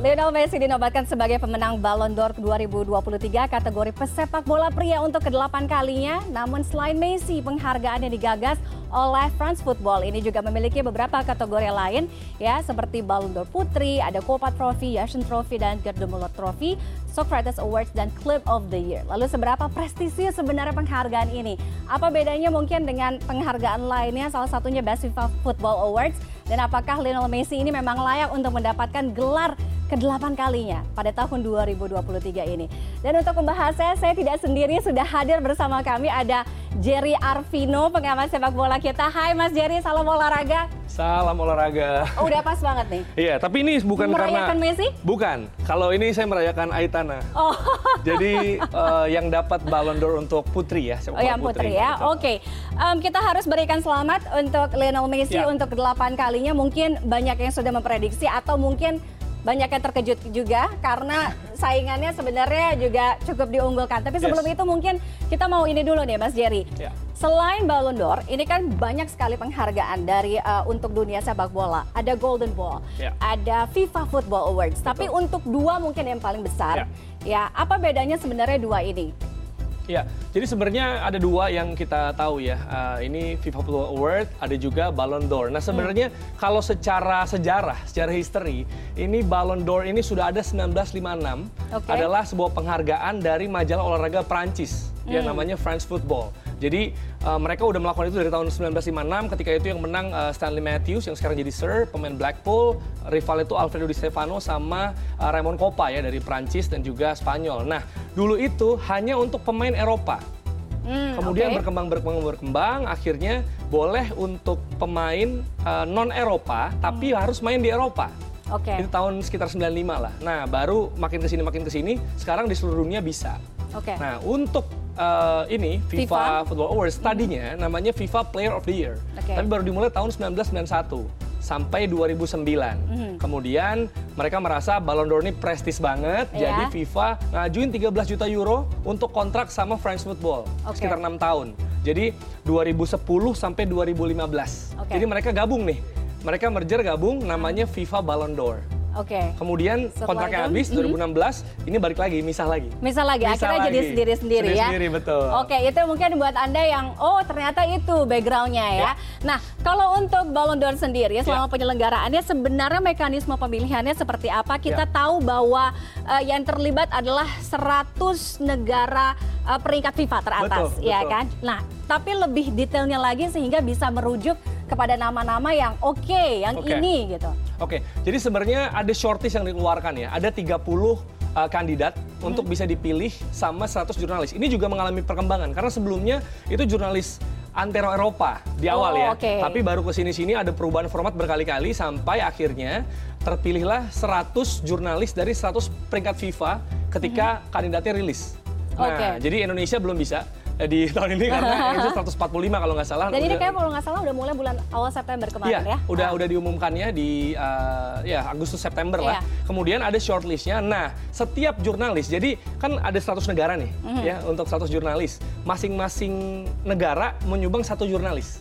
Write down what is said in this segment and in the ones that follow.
Lionel Messi dinobatkan sebagai pemenang Ballon d'Or 2023 kategori pesepak bola pria untuk kedelapan kalinya. Namun selain Messi, penghargaan yang digagas oleh France Football ini juga memiliki beberapa kategori lain ya seperti Ballon d'Or Putri, ada Copa Trophy, Yashin Trophy dan Gerd de Muller Trophy, Socrates Awards dan Clip of the Year. Lalu seberapa prestisius sebenarnya penghargaan ini? Apa bedanya mungkin dengan penghargaan lainnya salah satunya Best FIFA Football Awards dan apakah Lionel Messi ini memang layak untuk mendapatkan gelar ke-8 kalinya pada tahun 2023 ini. Dan untuk membahasnya, saya tidak sendiri, sudah hadir bersama kami ada Jerry Arvino, pengamat sepak bola kita. Hai Mas Jerry, salam olahraga. Salam olahraga. Oh, udah pas banget nih. Iya, tapi ini bukan Merayakan karena Messi? Bukan. Kalau ini saya merayakan Aitana. Oh, Jadi eh, yang dapat Ballon d'Or untuk putri ya, sepak oh bola yang putri ya. Betul. Oke, Em, kita harus berikan selamat untuk Lionel Messi Ya. untuk kedelapan kalinya. Mungkin banyak yang sudah memprediksi atau mungkin banyak yang terkejut juga karena saingannya sebenarnya juga cukup diunggulkan. Tapi sebelum Yes. itu mungkin kita mau ini dulu nih Mas Jerry. Ya. Selain Ballon d'Or, ini kan banyak sekali penghargaan dari eh, untuk dunia sepak bola. Ada Golden Ball, Ya. ada FIFA Football Awards. Tapi untuk dua mungkin yang paling besar, ya apa bedanya sebenarnya dua ini? Ya, jadi sebenarnya ada dua yang kita tahu ya. Eh, ini FIFA Football Award, ada juga Ballon d'Or. Nah sebenarnya kalau secara sejarah, secara history, ini Ballon d'Or ini sudah ada 1956. Oke. Adalah sebuah penghargaan dari majalah olahraga Prancis yang namanya France Football. Jadi eh, mereka udah melakukan itu dari tahun 1956 ketika itu yang menang eh, Stanley Matthews yang sekarang jadi Sir, pemain Blackpool, rival itu Alfredo Di Stefano sama eh, Raymond Kopa ya dari Prancis dan juga Spanyol. Nah, dulu itu hanya untuk pemain Eropa. Hmm, Kemudian oke. berkembang berkembang berkembang akhirnya boleh untuk pemain non Eropa tapi harus main di Eropa. Oke. Itu tahun sekitar 95 lah. Nah, baru makin ke sini makin ke sini sekarang di seluruh dunia bisa. Oke. Nah, untuk eh, ini FIFA, FIFA? Football Awards tadinya namanya FIFA Player of the Year. Oke. Tapi baru dimulai tahun 1991 sampai 2009. Mhm. Kemudian mereka merasa Ballon d'Or ini prestis banget, Iya. jadi FIFA ngajuin 13 juta euro untuk kontrak sama France Football Oke. sekitar enam tahun. Jadi 2010 sampai 2015. Oke. Jadi mereka gabung nih. Mereka merger gabung namanya FIFA Ballon d'Or. Oke. Kemudian Setelah kontraknya itu, habis mhm. 2016, ini balik lagi, misah lagi. Misal lagi, Misal akhirnya jadi lagi. sendiri-sendiri ya. Sendiri-sendiri, betul. Oke, itu mungkin buat Anda yang, oh ternyata itu backgroundnya ya. Ya. Nah, kalau untuk Ballon d'Or sendiri, selama penyelenggaraannya sebenarnya mekanisme pemilihannya seperti apa? Kita Ya. tahu bahwa eh, yang terlibat adalah 100 negara eh, peringkat FIFA teratas, Betul, ya betul. kan? Nah, tapi lebih detailnya lagi sehingga bisa merujuk kepada nama-nama yang oke, yang Oke. ini gitu. Oke, jadi sebenarnya ada shortlist yang dikeluarkan ya. Ada 30 uh, kandidat untuk bisa dipilih sama 100 jurnalis. Ini juga mengalami perkembangan karena sebelumnya itu jurnalis antero Eropa di awal Oh, ya. oke. Tapi baru ke sini-sini ada perubahan format berkali-kali sampai akhirnya terpilihlah 100 jurnalis dari 100 peringkat FIFA ketika kandidatnya rilis. Nah. Oke. jadi Indonesia belum bisa eh, di tahun ini karena itu 145 kalau nggak salah. Dan ini kayak kalau nggak salah udah mulai bulan awal September kemarin Iya, ya. udah Nah. udah diumumkannya di uh, ya Agustus September lah. Iya. Kemudian ada shortlistnya. Nah, setiap jurnalis, jadi kan ada 100 negara nih, Mhm. ya untuk 100 jurnalis. Masing-masing negara menyumbang satu jurnalis.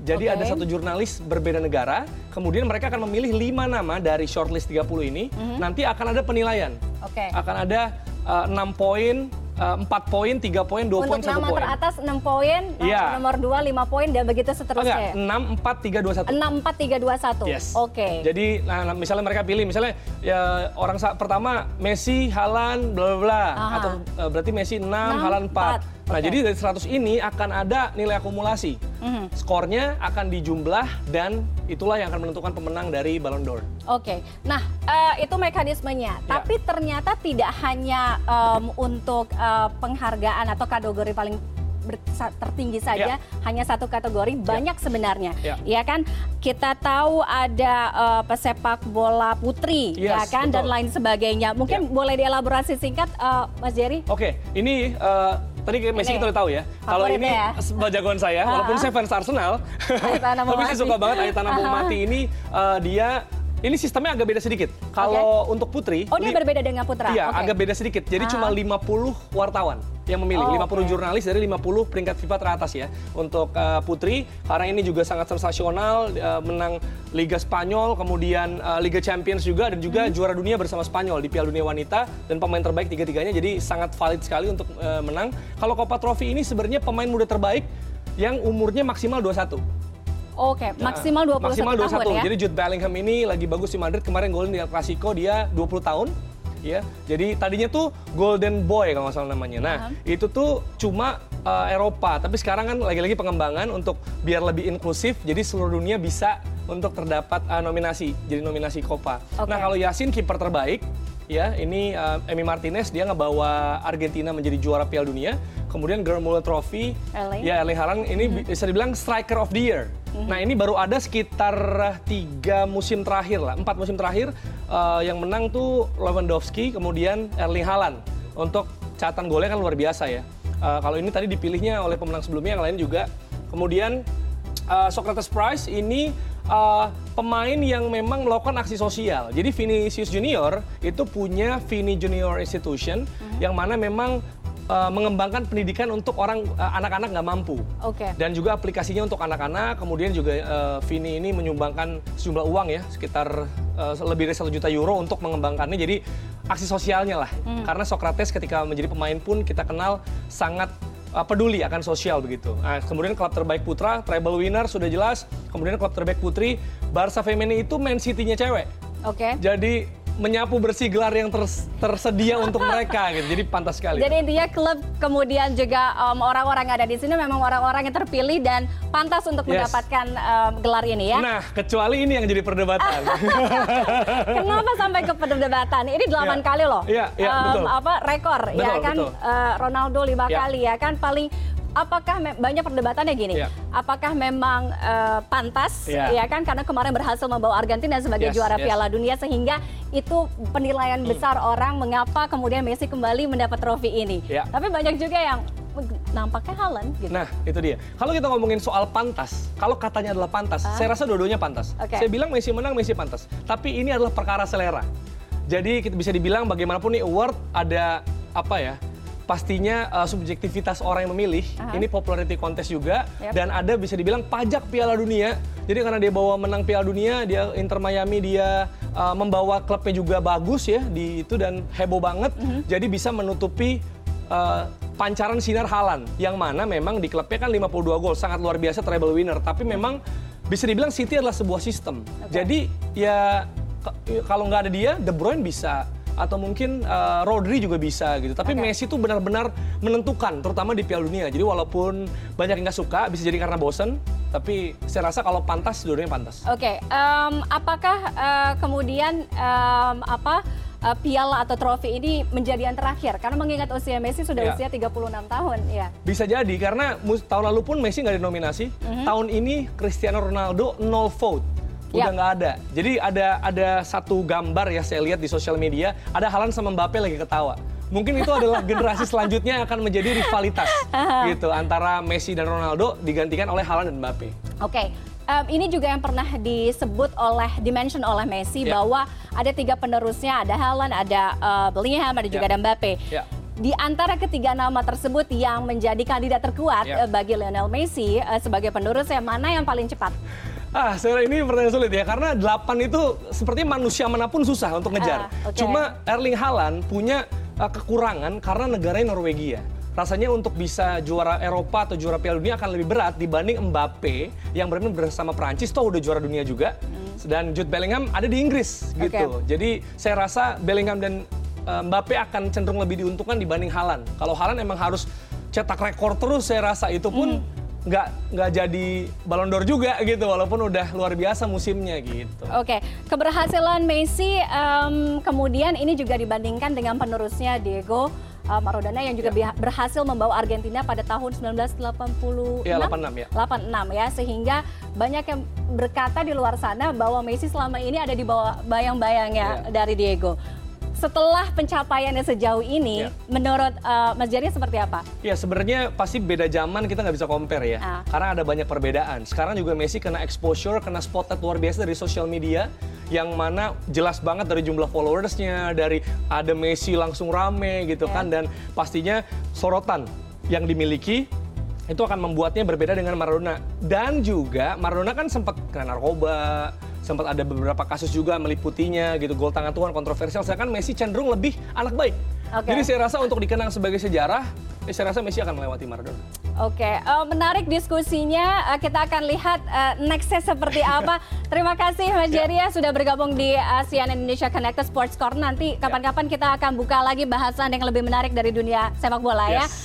Jadi Oke. ada satu jurnalis berbeda negara, kemudian mereka akan memilih lima nama dari shortlist 30 ini. Mhm. Nanti akan ada penilaian. Oke. Akan ada uh, 6 poin, uh, 4 poin, 3 poin, 2 poin, Untuk 1 nama poin. teratas 6 poin, Iya. nomor 2 5 poin dan begitu seterusnya. 6, 4, 3, 2, 1. 6 4 3 2 1. Yes. Oke. Jadi nah, nah, misalnya mereka pilih misalnya ya orang pertama Messi, Halan, bla bla bla atau eh, berarti Messi 6, Enam, Halan 4. empat. Nah, Oke. jadi dari 100 ini akan ada nilai akumulasi. Mhm. Skornya akan dijumlah dan itulah yang akan menentukan pemenang dari Ballon d'Or. Oke, nah eh, itu mekanismenya. Ya. Tapi ternyata tidak hanya em, untuk eh, penghargaan atau kategori paling tertinggi saja, hanya satu kategori. Banyak sebenarnya, Ya. ya kan? Kita tahu ada eh, pesepak bola putri, ya Yes, kan, dan betul. lain sebagainya. Mungkin Ya. boleh dielaborasi singkat, eh, Mas Jerry? Oke, ini eh, tadi kayak Messi Ini. kita udah tahu ya. Kalau ini ya? jagoan saya, walaupun saya fans Arsenal, tapi saya suka banget Aitana. Momati ini eh, dia ini sistemnya agak beda sedikit. Kalau untuk putri, Oh, dia berbeda dengan putra. Iya, Oke. agak beda sedikit. Jadi Ah. cuma 50 wartawan yang memilih, Oh, 50 oke. jurnalis dari 50 peringkat FIFA teratas ya untuk uh, putri karena ini juga sangat sensasional uh, menang Liga Spanyol, kemudian uh, Liga Champions juga dan Hmm. juga juara dunia bersama Spanyol di Piala Dunia Wanita dan pemain terbaik tiga-tiganya jadi sangat valid sekali untuk uh, menang. Kalau Copa Trophy ini sebenarnya pemain muda terbaik yang umurnya maksimal 21. Oke, maksimal 21 Nah, maksimal 21. tahun ya. Jadi Jude Bellingham ini lagi bagus di Madrid kemarin golin di El Clasico dia 20 tahun. Ya, jadi tadinya tuh Golden Boy kalau nggak salah namanya. Nah, itu tuh cuma uh, Eropa, tapi sekarang kan lagi-lagi pengembangan untuk biar lebih inklusif, jadi seluruh dunia bisa untuk terdapat uh, nominasi, jadi nominasi Copa. Oke. Nah, kalau Yasin kiper terbaik, ya ini uh, Emi Martinez dia ngebawa Argentina menjadi juara Piala Dunia. Kemudian Grand Muller Trophy, Erling. ya Erling Haaland ini Mhm. bisa dibilang striker of the year. Nah ini baru ada sekitar tiga musim terakhir lah, empat musim terakhir eh, yang menang tuh Lewandowski, kemudian Erling Haaland untuk catatan golnya kan luar biasa ya. Eh, kalau ini tadi dipilihnya oleh pemenang sebelumnya yang lain juga. Kemudian eh, Socrates Prize ini eh, pemain yang memang melakukan aksi sosial. Jadi Vinicius Junior itu punya Vini Junior Institution yang mana memang eh, mengembangkan pendidikan untuk orang eh, anak-anak nggak mampu Oke. dan juga aplikasinya untuk anak-anak. Kemudian juga eh, Vini ini menyumbangkan sejumlah uang ya, sekitar eh, lebih dari satu juta euro untuk mengembangkannya. Jadi aksi sosialnya lah. Karena Socrates ketika menjadi pemain pun kita kenal sangat eh, peduli akan sosial begitu. Nah, kemudian klub terbaik putra, treble winner sudah jelas. Kemudian klub terbaik putri, Barca Femini itu Man City-nya cewek. Oke. Jadi menyapu bersih gelar yang ters- tersedia untuk mereka gitu. Jadi pantas sekali. Jadi intinya klub kemudian juga em, orang-orang ada di sini memang orang-orang yang terpilih dan pantas untuk Yes. mendapatkan em, gelar ini ya. Nah, kecuali ini yang jadi perdebatan. Kenapa sampai ke perdebatan? Ini delapan Iya. kali loh. Iya, iya, Em, betul. Apa rekor ya Betul, kan betul. Eh, Ronaldo lima Iya. kali ya kan paling apakah banyak perdebatannya gini? Iya. Apakah memang eh, pantas Iya. ya kan karena kemarin berhasil membawa Argentina sebagai Yes, juara yes. Piala Dunia sehingga itu penilaian besar orang mengapa kemudian Messi kembali mendapat trofi ini. Iya. Tapi banyak juga yang nampaknya Haaland gitu. Nah, itu dia. Kalau kita ngomongin soal pantas, kalau katanya adalah pantas, saya rasa dua-duanya pantas. Oke. Saya bilang Messi menang, Messi pantas. Tapi ini adalah perkara selera. Jadi kita bisa dibilang bagaimanapun nih award ada apa ya? Pastinya uh, subjektivitas orang yang memilih. Aha. Ini popularity contest juga Yep. dan ada bisa dibilang pajak Piala Dunia. Jadi karena dia bawa menang Piala Dunia, dia Inter Miami dia uh, membawa klubnya juga bagus ya di itu dan heboh banget. Mhm. Jadi bisa menutupi uh, pancaran sinar Halan yang mana memang di klubnya kan 52 gol sangat luar biasa treble winner tapi memang bisa dibilang City adalah sebuah sistem jadi ya kalau nggak ada dia De Bruyne bisa atau mungkin uh, Rodri juga bisa gitu tapi Oke. Messi tuh benar-benar menentukan terutama di Piala Dunia jadi walaupun banyak yang nggak suka bisa jadi karena bosen tapi saya rasa kalau pantas dua-duanya pantas Oke, em, apakah eh, kemudian em, apa eh, piala atau trofi ini menjadi yang terakhir? Karena mengingat usia Messi sudah Ya. usia 36 tahun, ya. Bisa jadi karena tahun lalu pun Messi nggak dinominasi. Tahun ini Cristiano Ronaldo nol vote. Udah Ya. nggak ada. Jadi ada ada satu gambar ya saya lihat di sosial media, ada Haaland sama Mbappe lagi ketawa. Mungkin itu adalah generasi selanjutnya yang akan menjadi rivalitas gitu antara Messi dan Ronaldo digantikan oleh Haaland dan Mbappe. Oke, em, ini juga yang pernah disebut oleh dimention oleh Messi Ya. bahwa ada tiga penerusnya, ada Haaland, ada eh, Bellingham, ada juga Ya. ada Mbappe. Ya. Di antara ketiga nama tersebut yang menjadi kandidat terkuat Ya. eh, bagi Lionel Messi eh, sebagai penerusnya, mana yang paling cepat? Ah, saya ini pertanyaan sulit ya karena 8 itu sepertinya manusia mana pun susah untuk ngejar. Ah, oke. Cuma Erling Haaland punya uh, kekurangan karena negaranya Norwegia. Rasanya untuk bisa juara Eropa atau juara Piala Dunia akan lebih berat dibanding Mbappe yang benar bersama Prancis toh udah juara dunia juga. Dan Jude Bellingham ada di Inggris gitu. Jadi saya rasa Bellingham dan uh, Mbappe akan cenderung lebih diuntungkan dibanding Haaland. Kalau Haaland emang harus cetak rekor terus saya rasa itu pun nggak nggak jadi Ballon d'Or juga gitu walaupun udah luar biasa musimnya gitu. Oke, keberhasilan Messi em, kemudian ini juga dibandingkan dengan penerusnya Diego eh, Maradona yang juga Ya. berhasil membawa Argentina pada tahun 1986. Iya, 86 ya. 86 ya, sehingga banyak yang berkata di luar sana bahwa Messi selama ini ada di bawah bayang-bayangnya Iya. dari Diego. Setelah pencapaiannya sejauh ini, Ya. menurut uh, Mas Jerry seperti apa? Ya sebenarnya pasti beda zaman kita nggak bisa compare ya, Ah. karena ada banyak perbedaan. Sekarang juga Messi kena exposure, kena spotlight luar biasa dari sosial media, yang mana jelas banget dari jumlah followersnya, dari ada Messi langsung rame gitu Ya. kan, dan pastinya sorotan yang dimiliki itu akan membuatnya berbeda dengan Maradona. Dan juga Maradona kan sempat kena narkoba, sempat ada beberapa kasus juga meliputinya gitu, gol tangan Tuhan kontroversial. Sedangkan Messi cenderung lebih anak baik. Oke. Jadi saya rasa untuk dikenang sebagai sejarah, ya saya rasa Messi akan melewati Maradona. Oke, eh, menarik diskusinya. Eh, kita akan lihat eh, nextnya seperti apa. Terima kasih Mas Ya. Jerry ya sudah bergabung di uh, CNN Indonesia Connected Sports Corner. Nanti kapan-kapan kita akan buka lagi bahasan yang lebih menarik dari dunia sepak bola ya. Yes.